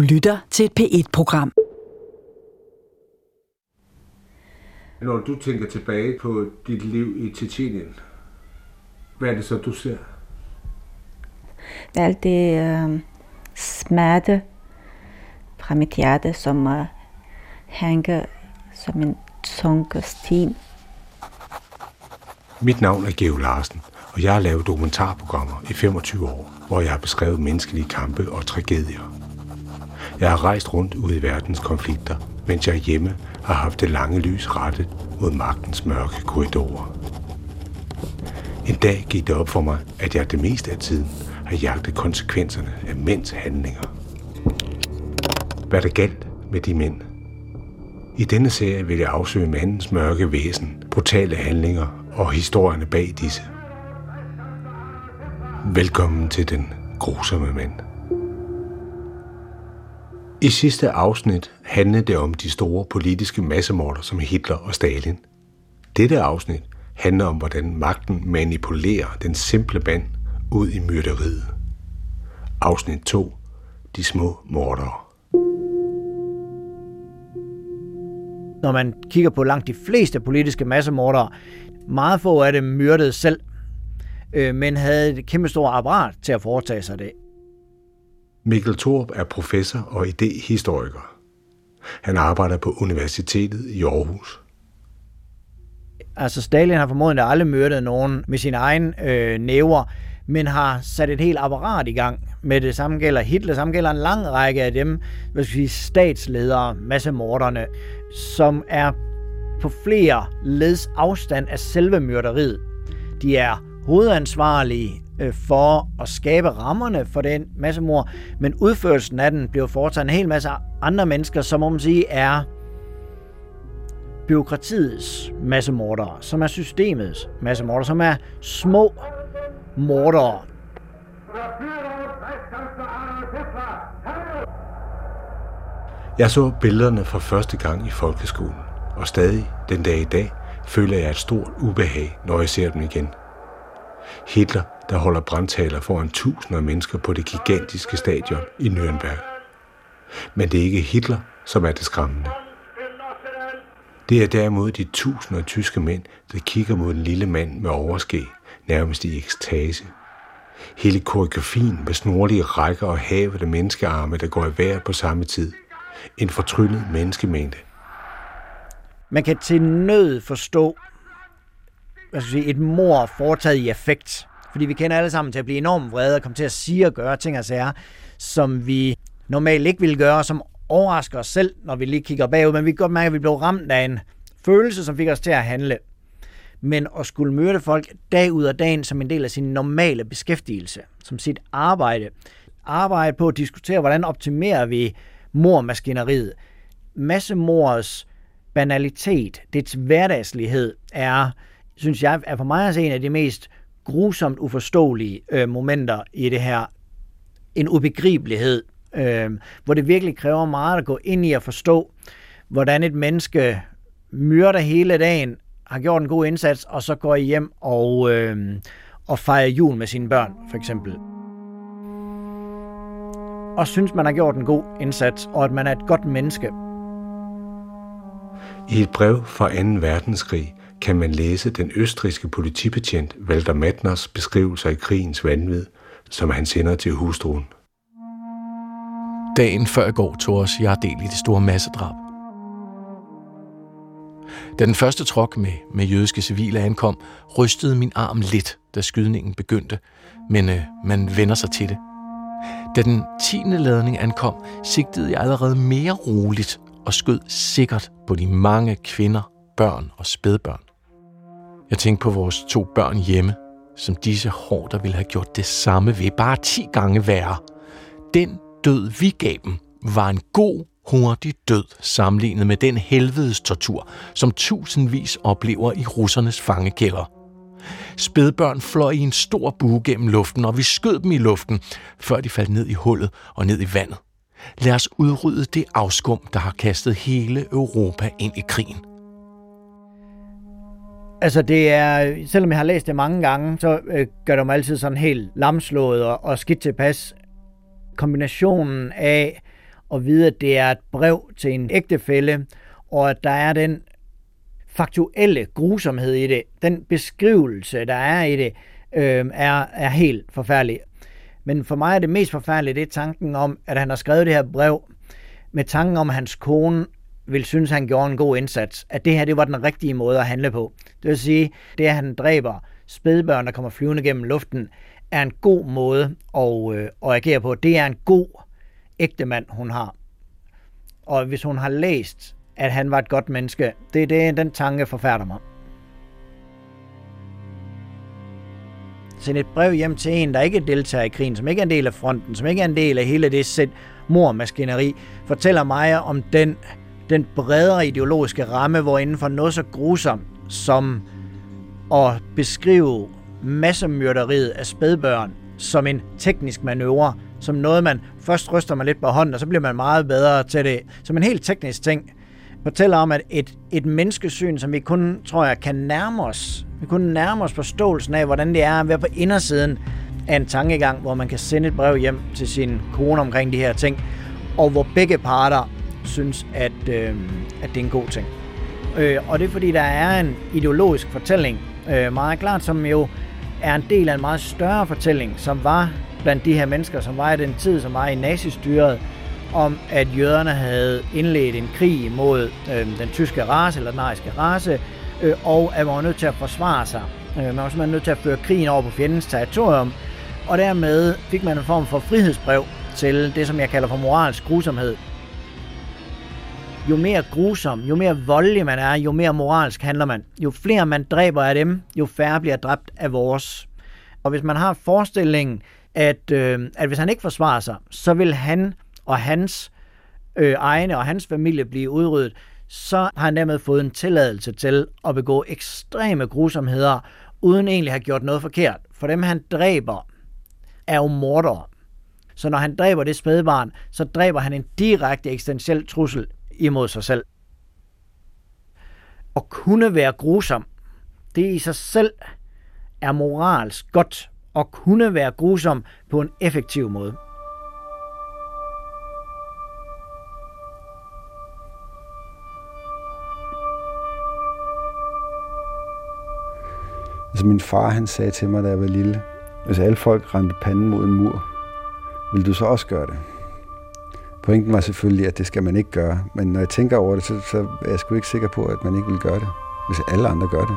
Du lytter til et P1-program. Når du tænker tilbage på dit liv i Tjetjenien, hvad er det så, du ser? Alt det øh, smerte fra mit hjerte, som øh, hænger som en tung sten. Mit navn er Geo Larsen, og jeg har lavet dokumentarprogrammer i 25 år, hvor jeg har beskrevet menneskelige kampe og tragedier. Jeg har rejst rundt ude i verdens konflikter, mens jeg hjemme har haft det lange lys rettet mod magtens mørke korridorer. En dag gik det op for mig, at jeg det meste af tiden har jagtet konsekvenserne af mænds handlinger. Hvad der galt med de mænd? I denne serie vil jeg afsøge mandens mørke væsen, brutale handlinger og historierne bag disse. Velkommen til den grusomme mand. I sidste afsnit handlede det om de store politiske massemorder som Hitler og Stalin. Dette afsnit handler om, hvordan magten manipulerer den simple mand ud i myrderiet. Afsnit 2. De små mordere. Når man kigger på langt de fleste politiske massemordere, meget få af dem myrdede selv, øh, men havde et kæmpe stort apparat til at foretage sig det. Mikkel Thorup er professor og idehistoriker. Han arbejder på Universitetet i Aarhus. Altså Stalin har formodentlig aldrig myrdet nogen med sine egne øh, næver, men har sat et helt apparat i gang. Med det samme gælder Hitler, samme gælder en lang række af dem, hvad skal vi sige, statsledere, massemorderne, som er på flere leds afstand af selve myrderiet. De er hovedansvarlige øh, for at skabe rammerne for den massemord, men udførelsen af den blev foretaget en hel masse andre mennesker, som om man sige er byråkratiets massemordere, som er systemets massemordere, som er små mordere. Jeg så billederne for første gang i folkeskolen, og stadig den dag i dag føler jeg et stort ubehag, når jeg ser dem igen. Hitler, der holder brandtaler foran tusinder af mennesker på det gigantiske stadion i Nürnberg. Men det er ikke Hitler, som er det skræmmende. Det er derimod de tusinder af tyske mænd, der kigger mod den lille mand med overskæg, nærmest i ekstase. Hele koreografien med snorlige rækker og havede menneskearme, der går i vejr på samme tid. En fortryllet menneskemængde. Man kan til nød forstå hvad skal jeg sige, et mor foretaget i effekt. Fordi vi kender alle sammen til at blive enormt vrede og komme til at sige og gøre ting og sager, som vi normalt ikke ville gøre, som overrasker os selv, når vi lige kigger bagud, men vi kan godt mærke, at vi blev ramt af en følelse, som fik os til at handle. Men at skulle møde folk dag ud af dagen som en del af sin normale beskæftigelse, som sit arbejde, arbejde på at diskutere, hvordan optimerer vi mormaskineriet. Massemordets banalitet, dets hverdagslighed, er, synes jeg, er for mig at se en af de mest grusomt uforståelige øh, momenter i det her. En ubegribelighed, øh, hvor det virkelig kræver meget at gå ind i at forstå, hvordan et menneske myrder hele dagen, har gjort en god indsats, og så går I hjem og, øh, og fejrer jul med sine børn, for eksempel. Og synes, man har gjort en god indsats, og at man er et godt menneske. I et brev fra 2. verdenskrig kan man læse den østriske politibetjent Walter Matners beskrivelser af krigens vanvid, som han sender til hustruen. Dagen før i går tog os jeg del i det store massedrab. Da den første trok med, med jødiske civile ankom, rystede min arm lidt, da skydningen begyndte, men øh, man vender sig til det. Da den tiende ladning ankom, sigtede jeg allerede mere roligt og skød sikkert på de mange kvinder, børn og spædbørn. Jeg tænkte på vores to børn hjemme, som disse hårder ville have gjort det samme ved, bare 10 gange værre. Den død, vi gav dem, var en god, hurtig død sammenlignet med den helvedes tortur, som tusindvis oplever i russernes fangekælder. Spædbørn fløj i en stor bue gennem luften, og vi skød dem i luften, før de faldt ned i hullet og ned i vandet. Lad os udrydde det afskum, der har kastet hele Europa ind i krigen. Altså det er, selvom jeg har læst det mange gange, så øh, gør det mig altid sådan helt lamslået og, og skidt tilpas. Kombinationen af at vide, at det er et brev til en ægtefælle, og at der er den faktuelle grusomhed i det, den beskrivelse, der er i det, øh, er, er helt forfærdelig. Men for mig er det mest forfærdelige, det er tanken om, at han har skrevet det her brev med tanken om, at hans kone vil synes, han gjorde en god indsats. At det her, det var den rigtige måde at handle på. Det vil sige, det at han dræber spædbørn, der kommer flyvende gennem luften, er en god måde at, øh, at agere på. Det er en god ægte mand, hun har. Og hvis hun har læst, at han var et godt menneske, det er det, den tanke forfærder mig. Send et brev hjem til en, der ikke deltager i krigen, som ikke er en del af fronten, som ikke er en del af hele det sæt mormaskineri, fortæller mig om den, den bredere ideologiske ramme, hvor inden for noget så grusomt som at beskrive massemyrderiet af spædbørn som en teknisk manøvre, som noget, man først ryster man lidt på hånden, og så bliver man meget bedre til det. Som en helt teknisk ting, fortæller om, at et, et menneskesyn, som vi kun, tror jeg, kan nærme os, vi kun nærme os forståelsen af, hvordan det er at være på indersiden af en tankegang, hvor man kan sende et brev hjem til sin kone omkring de her ting, og hvor begge parter synes, at, øh, at det er en god ting. Øh, og det er fordi, der er en ideologisk fortælling, øh, meget klart, som jo er en del af en meget større fortælling, som var blandt de her mennesker, som var i den tid, som var i nazistyret, om at jøderne havde indledt en krig mod øh, den tyske race, eller den ariske race, øh, og at man var nødt til at forsvare sig. Øh, man var simpelthen nødt til at føre krigen over på fjendens territorium, og dermed fik man en form for frihedsbrev til det, som jeg kalder for moralsk grusomhed. Jo mere grusom, jo mere voldelig man er, jo mere moralsk handler man. Jo flere man dræber af dem, jo færre bliver dræbt af vores. Og hvis man har forestillingen, at, øh, at hvis han ikke forsvarer sig, så vil han og hans øh, egne og hans familie blive udryddet, så har han dermed fået en tilladelse til at begå ekstreme grusomheder, uden egentlig at have gjort noget forkert. For dem, han dræber, er jo mordere. Så når han dræber det spædbarn, så dræber han en direkte eksistentiel trussel imod sig selv. At kunne være grusom, det i sig selv er moralsk godt. At kunne være grusom på en effektiv måde. Altså min far, han sagde til mig, da jeg var lille, hvis alle folk rendte panden mod en mur, vil du så også gøre det? Pointen var selvfølgelig, at det skal man ikke gøre, men når jeg tænker over det, så, så er jeg sgu ikke sikker på, at man ikke vil gøre det, hvis alle andre gør det.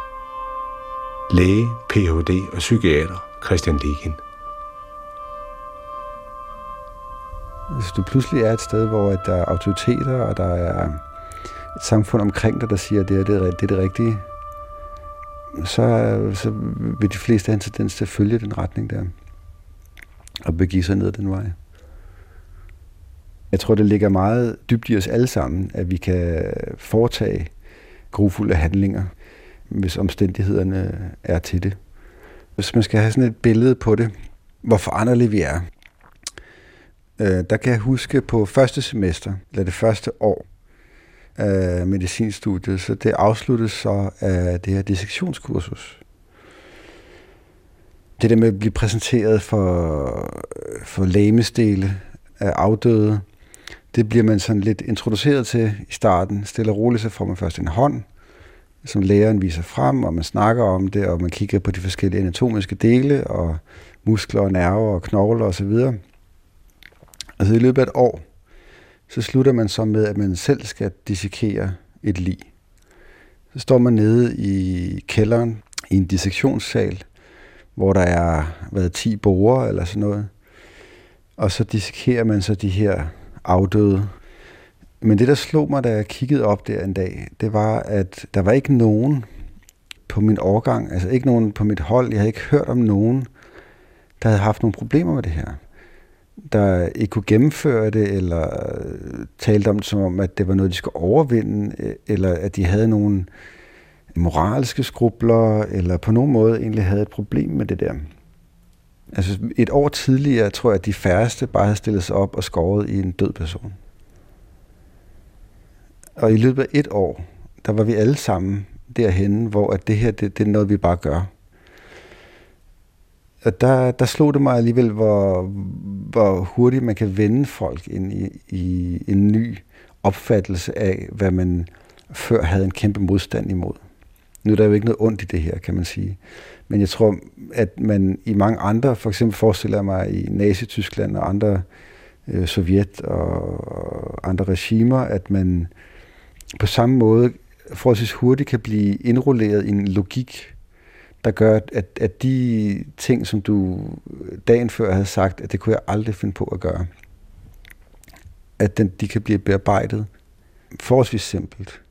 Læge, Ph.D. og psykiater Christian Legin. Hvis du pludselig er et sted, hvor der er autoriteter, og der er et samfund omkring dig, der siger, at det er det, det, er det rigtige, så, så vil de fleste have en tendens til at følge den retning der, og begive sig ned den vej. Jeg tror, det ligger meget dybt i os alle sammen, at vi kan foretage grufulde handlinger, hvis omstændighederne er til det. Hvis man skal have sådan et billede på det, hvor foranderlige vi er, øh, der kan jeg huske på første semester, eller det første år, af medicinstudiet, så det afsluttes så af det her dissektionskursus. Det der med at blive præsenteret for, for lægemestele af afdøde, det bliver man sådan lidt introduceret til i starten. Stille og roligt, så får man først en hånd, som læreren viser frem, og man snakker om det, og man kigger på de forskellige anatomiske dele, og muskler og nerver og knogler osv. Og altså i løbet af et år, så slutter man så med, at man selv skal dissekere et lig. Så står man nede i kælderen i en dissektionssal, hvor der er været 10 borer eller sådan noget. Og så dissekerer man så de her afdøde. Men det, der slog mig, da jeg kiggede op der en dag, det var, at der var ikke nogen på min årgang, altså ikke nogen på mit hold, jeg havde ikke hørt om nogen, der havde haft nogle problemer med det her der ikke kunne gennemføre det, eller øh, talte om det som om, at det var noget, de skulle overvinde, øh, eller at de havde nogle moralske skrubler, eller på nogen måde egentlig havde et problem med det der. Altså et år tidligere tror jeg, at de færreste bare havde stillet sig op og skåret i en død person. Og i løbet af et år, der var vi alle sammen derhen, hvor at det her, det, det er noget, vi bare gør. Og der, der slog det mig alligevel, hvor, hvor hurtigt man kan vende folk ind i, i en ny opfattelse af, hvad man før havde en kæmpe modstand imod. Nu er der jo ikke noget ondt i det her, kan man sige. Men jeg tror, at man i mange andre, for eksempel forestiller jeg mig i Nazi-Tyskland og andre øh, Sovjet og andre regimer, at man på samme måde forholdsvis hurtigt kan blive indrulleret i en logik, der gør, at, at de ting, som du dagen før havde sagt, at det kunne jeg aldrig finde på at gøre, at den, de kan blive bearbejdet forholdsvis simpelt,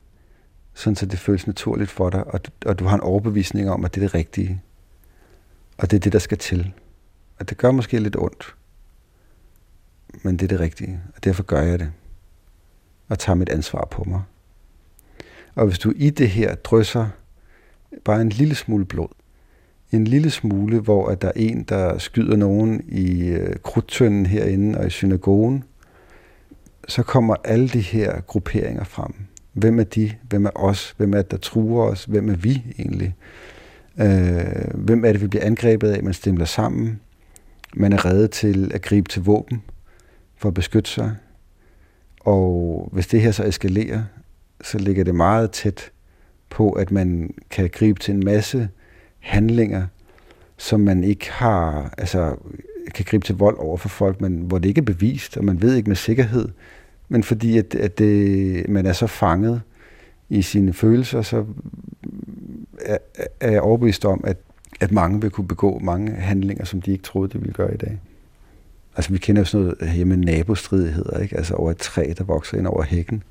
sådan så det føles naturligt for dig, og, og du har en overbevisning om, at det er det rigtige, og det er det, der skal til. Og det gør måske lidt ondt, men det er det rigtige, og derfor gør jeg det, og tager mit ansvar på mig. Og hvis du i det her drysser bare en lille smule blod, en lille smule, hvor at der er en, der skyder nogen i øh, krudtønden herinde og i synagogen, så kommer alle de her grupperinger frem. Hvem er de? Hvem er os? Hvem er det, der truer os? Hvem er vi egentlig? Øh, hvem er det, vi bliver angrebet af? Man stemler sammen. Man er reddet til at gribe til våben for at beskytte sig. Og hvis det her så eskalerer, så ligger det meget tæt på, at man kan gribe til en masse handlinger, som man ikke har, altså kan gribe til vold over for folk, men hvor det ikke er bevist, og man ved ikke med sikkerhed, men fordi at, at det, man er så fanget i sine følelser, så er, er jeg overbevist om, at, at mange vil kunne begå mange handlinger, som de ikke troede, de ville gøre i dag. Altså vi kender jo sådan noget øh, hjemme nabostridigheder, ikke? Altså over et træ, der vokser ind over hækken.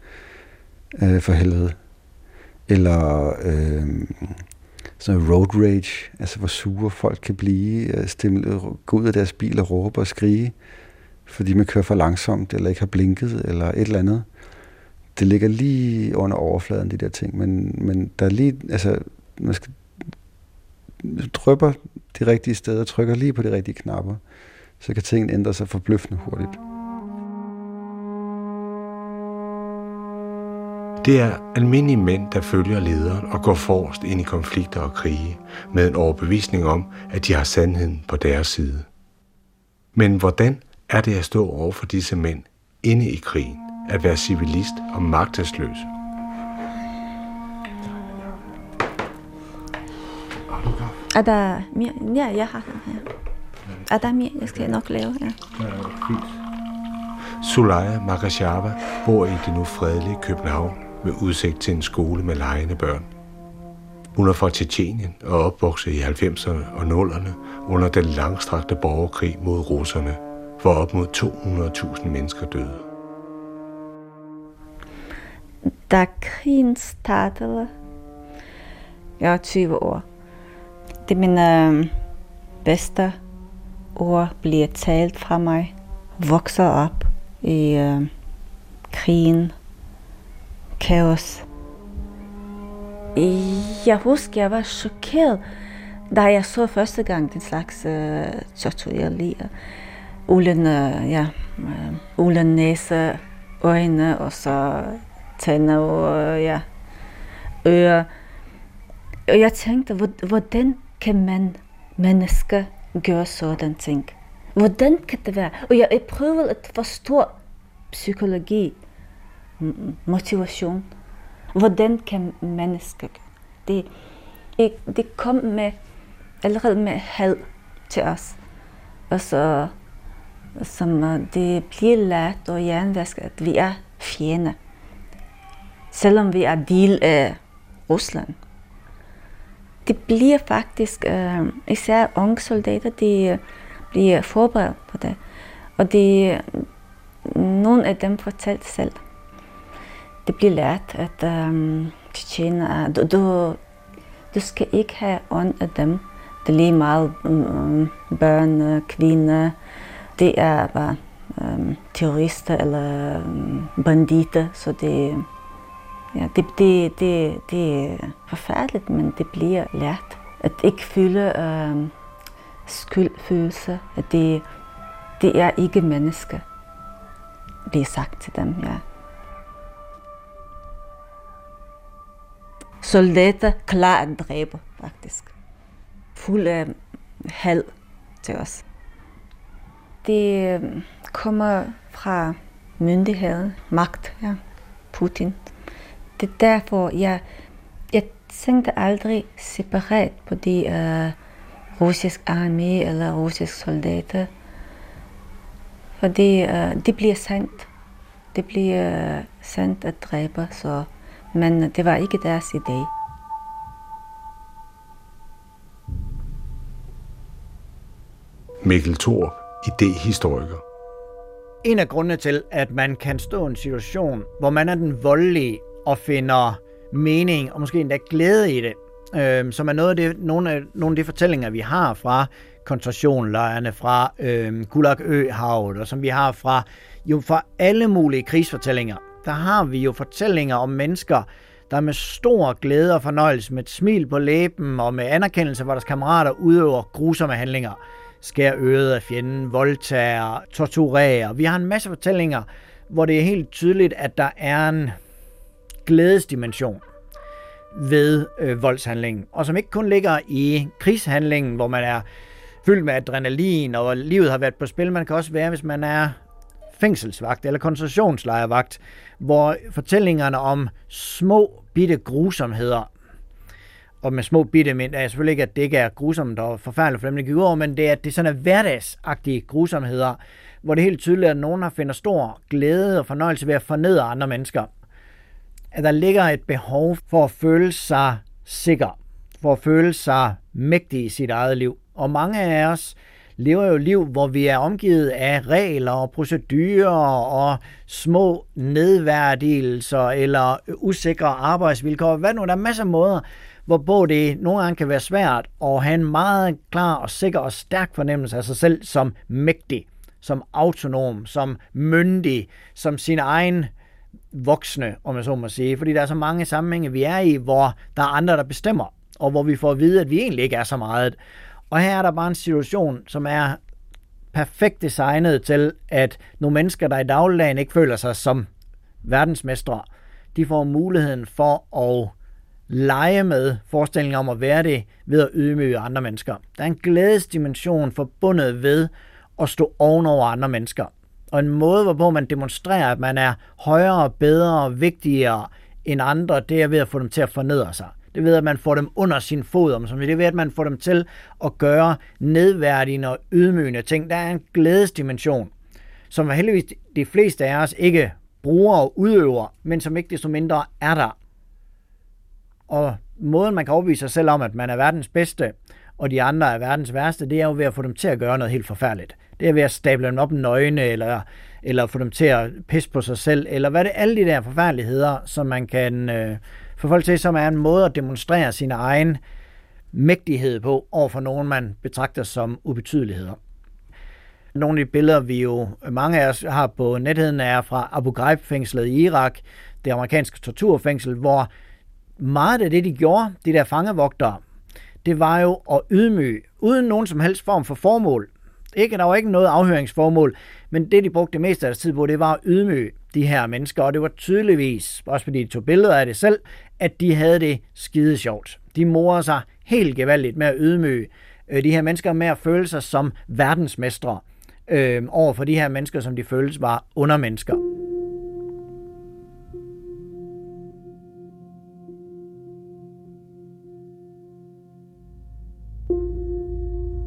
Øh, for helvede. Eller øh, sådan road rage, altså hvor sure folk kan blive, øh, stemme, gå ud af deres bil og råbe og skrige, fordi man kører for langsomt, eller ikke har blinket, eller et eller andet. Det ligger lige under overfladen, de der ting, men, men der er lige, altså, man skal drypper de rigtige steder, trykker lige på de rigtige knapper, så kan tingene ændre sig forbløffende hurtigt. Det er almindelige mænd, der følger lederen og går forrest ind i konflikter og krige, med en overbevisning om, at de har sandheden på deres side. Men hvordan er det at stå over for disse mænd inde i krigen, at være civilist og magtesløs? Er der mere? Ja, jeg har her. Er der mere, jeg skal nok lave? Ja. Sulaya Makashava bor i det nu fredelige København med udsigt til en skole med lejende børn. Hun er fra Tjetjenien og opvokset i 90'erne og 0'erne under den langstrakte borgerkrig mod russerne, hvor op mod 200.000 mennesker døde. Da krigen startede, jeg var 20 år, det mine øh, bedste ord bliver talt fra mig, vokser op i øh, krigen, kaos. Jeg husker, jeg var chokeret, da jeg så første gang den slags øh, torturerliger. Ulen, øh, ja, øh, ulen næse, øjne og så tænder og ja, ører. Og jeg tænkte, hvordan kan man menneske, gøre sådan ting? Hvordan kan det være? Og jeg, jeg prøvede at forstå psykologi, motivation. Hvordan kan mennesker det, det kom med allerede med had til os. Og så som øh, det bliver lært og jernvasket, at vi er fjende. Selvom vi er del af Rusland. Det bliver faktisk, øh, især unge soldater, de øh, bliver forberedt på det. Og det, nogle af dem fortalte selv. Det bliver lært, at øh, tjener, du, du, du skal ikke have ånd af dem. Det er lige meget øh, børn, øh, kvinder. Det er bare øh, terrorister eller øh, banditter, så det, ja, det, det, det, det er forfærdeligt, men det bliver lært. At ikke føle øh, skyldfølelse, at det, det er ikke menneske, bliver sagt til dem, ja. Soldater klar at dræbe, faktisk. Fuld af had til os. Det øh, kommer fra myndigheden, magt, ja, Putin. Det er derfor, jeg, jeg tænkte aldrig separat på de uh, russisk armé eller russisk soldater. Fordi uh, det bliver sandt. Det bliver uh, sandt at dræbe, så, men det var ikke deres idé. Mikkel Thor, idehistoriker. En af grundene til, at man kan stå i en situation, hvor man er den voldelige og finder mening og måske endda glæde i det, øh, som er noget af det, nogle, af, nogle af de fortællinger, vi har fra koncentrationlejrene, fra øh, Gulag-øhavet, og som vi har fra jo fra alle mulige krigsfortællinger. Der har vi jo fortællinger om mennesker, der med stor glæde og fornøjelse, med et smil på læben og med anerkendelse for deres kammerater udøver grusomme handlinger skærer øret af fjenden, voldtager, torturerer. Vi har en masse fortællinger, hvor det er helt tydeligt, at der er en glædesdimension ved øh, voldshandlingen, og som ikke kun ligger i krigshandlingen, hvor man er fyldt med adrenalin, og livet har været på spil. Man kan også være, hvis man er fængselsvagt eller koncentrationslejrvagt, hvor fortællingerne om små bitte grusomheder og med små bitte mindre, er selvfølgelig ikke, at det ikke er grusomt og forfærdeligt for dem, det gik over, men det er, at det sådan er hverdagsagtige grusomheder, hvor det er helt tydeligt, at nogen har finder stor glæde og fornøjelse ved at fornedre andre mennesker. At der ligger et behov for at føle sig sikker, for at føle sig mægtig i sit eget liv. Og mange af os lever jo liv, hvor vi er omgivet af regler og procedurer og små nedværdigelser eller usikre arbejdsvilkår. Hvad nu, der er masser af måder, hvorpå det nogle gange kan være svært at have en meget klar og sikker og stærk fornemmelse af sig selv som mægtig, som autonom, som myndig, som sin egen voksne, om jeg så må sige. Fordi der er så mange sammenhænge, vi er i, hvor der er andre, der bestemmer, og hvor vi får at vide, at vi egentlig ikke er så meget. Og her er der bare en situation, som er perfekt designet til, at nogle mennesker, der i dagligdagen ikke føler sig som verdensmestre, de får muligheden for at lege med forestillingen om at være det ved at ydmyge andre mennesker. Der er en glædesdimension forbundet ved at stå ovenover andre mennesker. Og en måde, hvorpå man demonstrerer, at man er højere, bedre og vigtigere end andre, det er ved at få dem til at fornedre sig. Det ved, at man får dem under sin fod, om det er ved, at man får dem til at gøre nedværdigende og ydmygende ting. Der er en glædesdimension, som heldigvis de fleste af os ikke bruger og udøver, men som ikke desto mindre er der. Og måden, man kan overbevise sig selv om, at man er verdens bedste, og de andre er verdens værste, det er jo ved at få dem til at gøre noget helt forfærdeligt. Det er ved at stable dem op nøgne, eller, eller få dem til at pisse på sig selv, eller hvad det er, alle de der forfærdeligheder, som man kan øh, få folk til, som er en måde at demonstrere sin egen mægtighed på over for nogen, man betragter som ubetydeligheder. Nogle af de billeder, vi jo mange af os har på netheden, er fra Abu Ghraib-fængslet i Irak, det amerikanske torturfængsel, hvor meget af det, de gjorde, de der fangevogtere, det var jo at ydmyge, uden nogen som helst form for formål. Ikke, der var ikke noget afhøringsformål, men det, de brugte det meste af deres tid på, det var at ydmyge de her mennesker, og det var tydeligvis, også fordi de tog billeder af det selv, at de havde det skide sjovt. De morer sig helt gevaldigt med at ydmyge øh, de her mennesker med at føle sig som verdensmestre øh, over for de her mennesker, som de føles var undermennesker.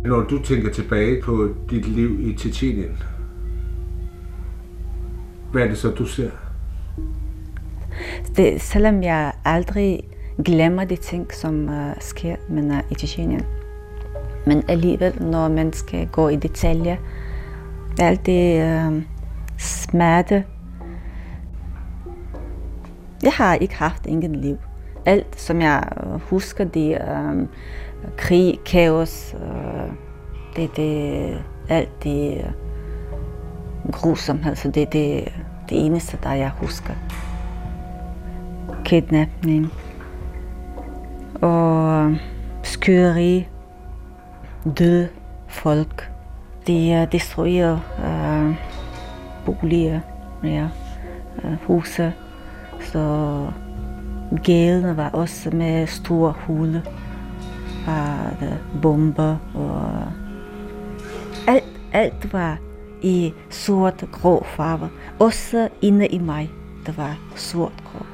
Når du tænker tilbage på dit liv i Tietjenien, hvad er det så, du ser? Det, selvom jeg aldrig glemmer de ting, som uh, sker men, uh, i Tietjenien. Men alligevel, når man skal gå i detaljer, alt det uh, øh, smerte. Jeg har ikke haft ingen liv. Alt, som jeg husker, det uh, krig, kaos, øh, det, det, alt det øh, grusomhed, så det er det, det eneste, der jeg husker. Kidnapning. Og øh, skyderi, døde folk. De øh, destruerer øh, boliger, ja, huse, så gaderne var også med store huler fra bomber og alt alt var i sort grå farver. Også inde i mig, der var sort grå.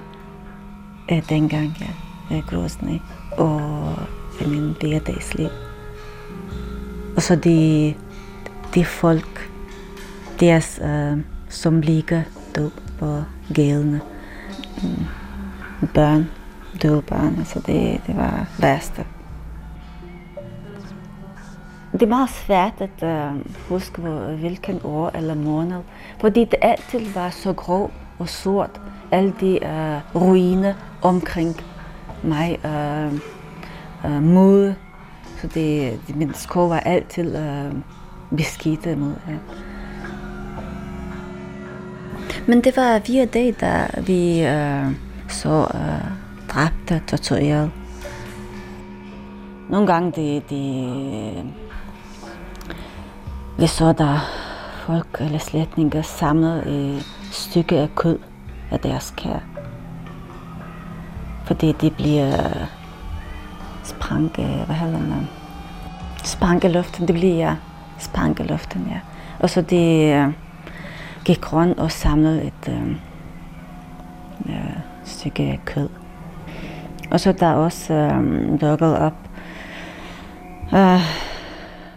Øh, dengang, ja. Øh, Grosny. Og min hverdagsliv. Og så de, de folk, deres, øh, som ligger død på gadene. Mm. Børn, døde børn, altså det, det var værste. Det er meget svært at uh, huske, hvilken år eller måned, fordi det altid var så grå og sort. Alle de uh, ruiner omkring mig, uh, uh, mod. Så det, det, min skov var altid uh, beskidte mod. Ja. Men det var via det, da vi uh, så uh, dræbte, tortureret. Nogle gange de, de vi så der folk eller slætninger samlet et stykke af kød af deres kære. Fordi de bliver spranke, hvad hedder det? Spankeluften, det bliver ja, spankeluften, ja. Og så de øh, gik rundt og samlede et øh, øh, stykke kød. Og så der også øh, dukket op øh,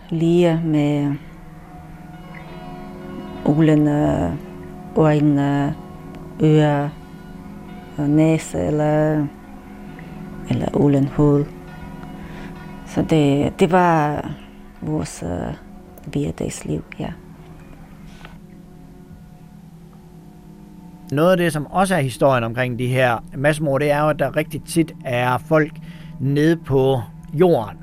lige med uglene, øjne, ører øh, næse eller, eller ulen hoved. Så det, det var vores uh, hverdagsliv, ja. Noget af det, som også er historien omkring de her massemord, det er jo, at der rigtig tit er folk nede på jorden,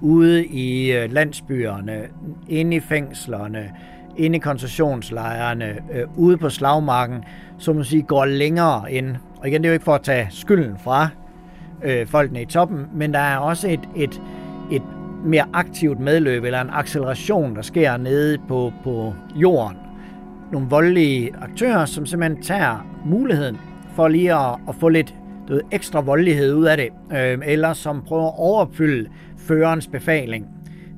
ude i øh, landsbyerne, inde i fængslerne, inde i koncentrationslejrene, øh, ude på slagmarken, som man sige, går længere ind. Og igen, det er jo ikke for at tage skylden fra øh, folkene i toppen, men der er også et, et, et mere aktivt medløb, eller en acceleration, der sker nede på, på jorden. Nogle voldelige aktører, som simpelthen tager muligheden for lige at, at få lidt du ved, ekstra voldelighed ud af det, øh, eller som prøver at overopfylde førerens befaling.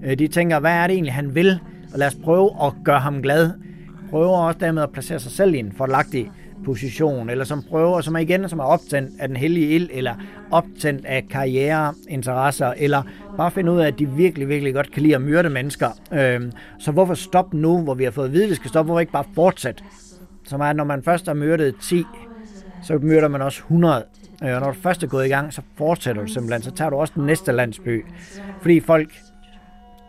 Øh, de tænker, hvad er det egentlig, han vil? Og lad os prøve at gøre ham glad. Prøver også dermed at placere sig selv i en fordelagtig position, eller som prøver, som er igen som er optændt af den hellige ild, eller optændt af karriereinteresser, eller bare finde ud af, at de virkelig, virkelig godt kan lide at myrde mennesker. Øhm, så hvorfor stoppe nu, hvor vi har fået at vide, at vi skal stoppe, hvorfor ikke bare fortsætte? Som er, at når man først har myrdet 10, så myrder man også 100. Øh, og når du først er gået i gang, så fortsætter du simpelthen. Så tager du også den næste landsby. Fordi folk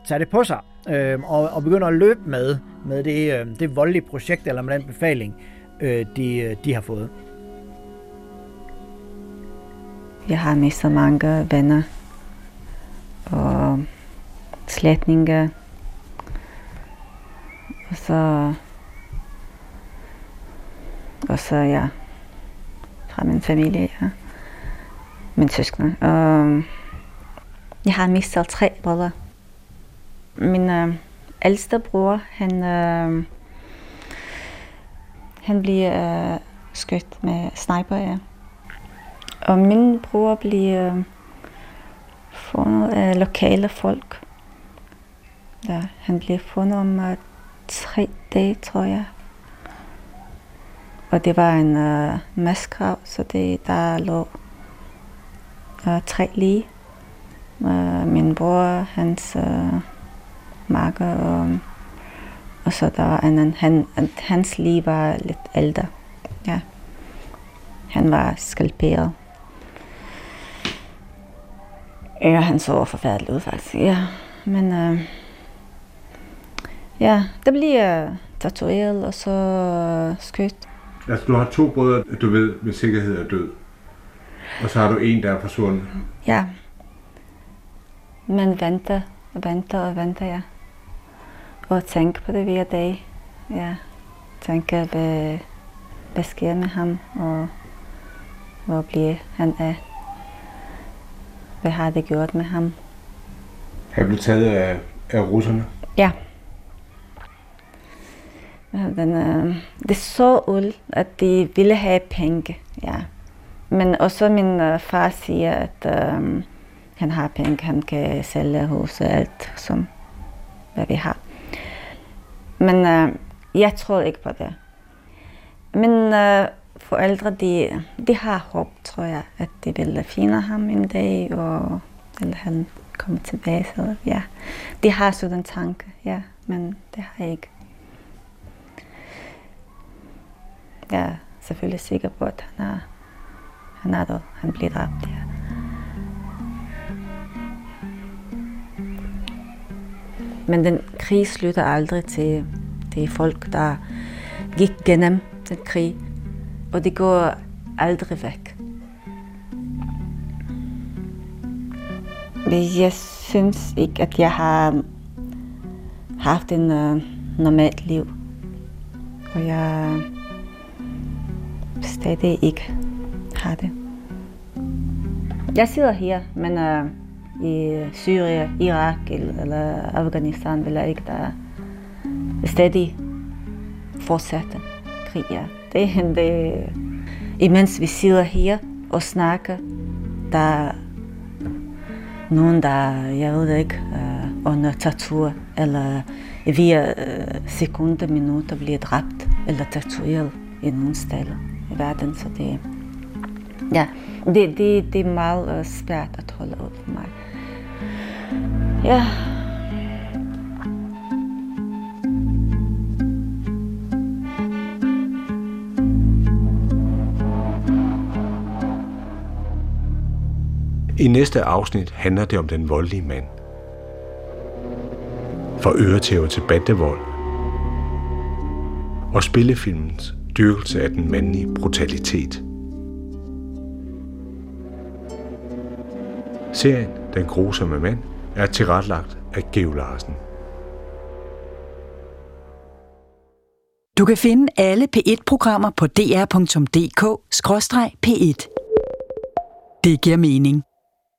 tager det på sig øh, og, og begynder at løbe med, med det, øh, det voldelige projekt eller med den befaling, øh, de, øh, de har fået. Jeg har mistet mange venner og slætninger. Og så, og så ja, fra min familie, ja. Min søskende. Og øhm, jeg har mistet tre brødre. Min øh, ældste bror, han, øh, han bliver øh, skudt med sniper, ja. Og min bror bliver øh, fundet af lokale folk. Ja, han bliver fundet om øh, tre dage, tror jeg. Og det var en øh, maskrav, så det, der lå øh, tre lige. Øh, min bror, hans Øh, marker, og, og så der var en, han, hans liv var lidt ældre. Ja. Han var skalperet. Ja, han så forfærdelig ud faktisk, ja. Men øh, ja, det bliver tatoveret og så skudt. Altså, du har to brødre, du ved med sikkerhed er død. Og så har du en, der er forsvundet. Ja. Men venter og venter og venter, ja. Og tænke på det hver dag. Ja. Tænke, hvad, hvad sker med ham, og hvor bliver han af. Hvad har det gjort med ham? Han blev taget af, af russerne? Ja. Den, øh, det så ud, at de ville have penge, ja. Men også min øh, far siger, at øh, han har penge, han kan sælge hus og alt, som hvad vi har. Men øh, jeg tror ikke på det. Men øh, forældre, de, de har håb, tror jeg, at de vil finde ham en dag, og eller han kommer tilbage. Så, ja. De har sådan en tanke, ja, men det har jeg ikke. Jeg er selvfølgelig sikker på, at han er, han er der. Han bliver dræbt, ja. Men den krig slutter aldrig til er folk, der gik gennem den krig, og det går aldrig væk. Jeg synes ikke, at jeg har haft en uh, normalt liv. Og jeg stadig ikke har det. Jeg sidder her, men uh, i Syrien, Irak eller Afghanistan vil jeg ikke der stadig fortsætte krig. Ja. Det, det, imens vi sidder her og snakker, der er nogen, der, jeg ved ikke, uh, under tortur, eller via uh, øh, sekunder, minutter bliver dræbt eller tortureret i nogle steder i verden. Så det, ja, det, det, det er meget uh, svært at holde ud for mig. Ja. I næste afsnit handler det om den voldelige mand. For øretæver til bandevold. Og spillefilmens dyrkelse af den mandlige brutalitet. Serien Den grusomme mand er tilrettelagt af Geo Larsen. Du kan finde alle P1-programmer på dr.dk-p1. Det giver mening.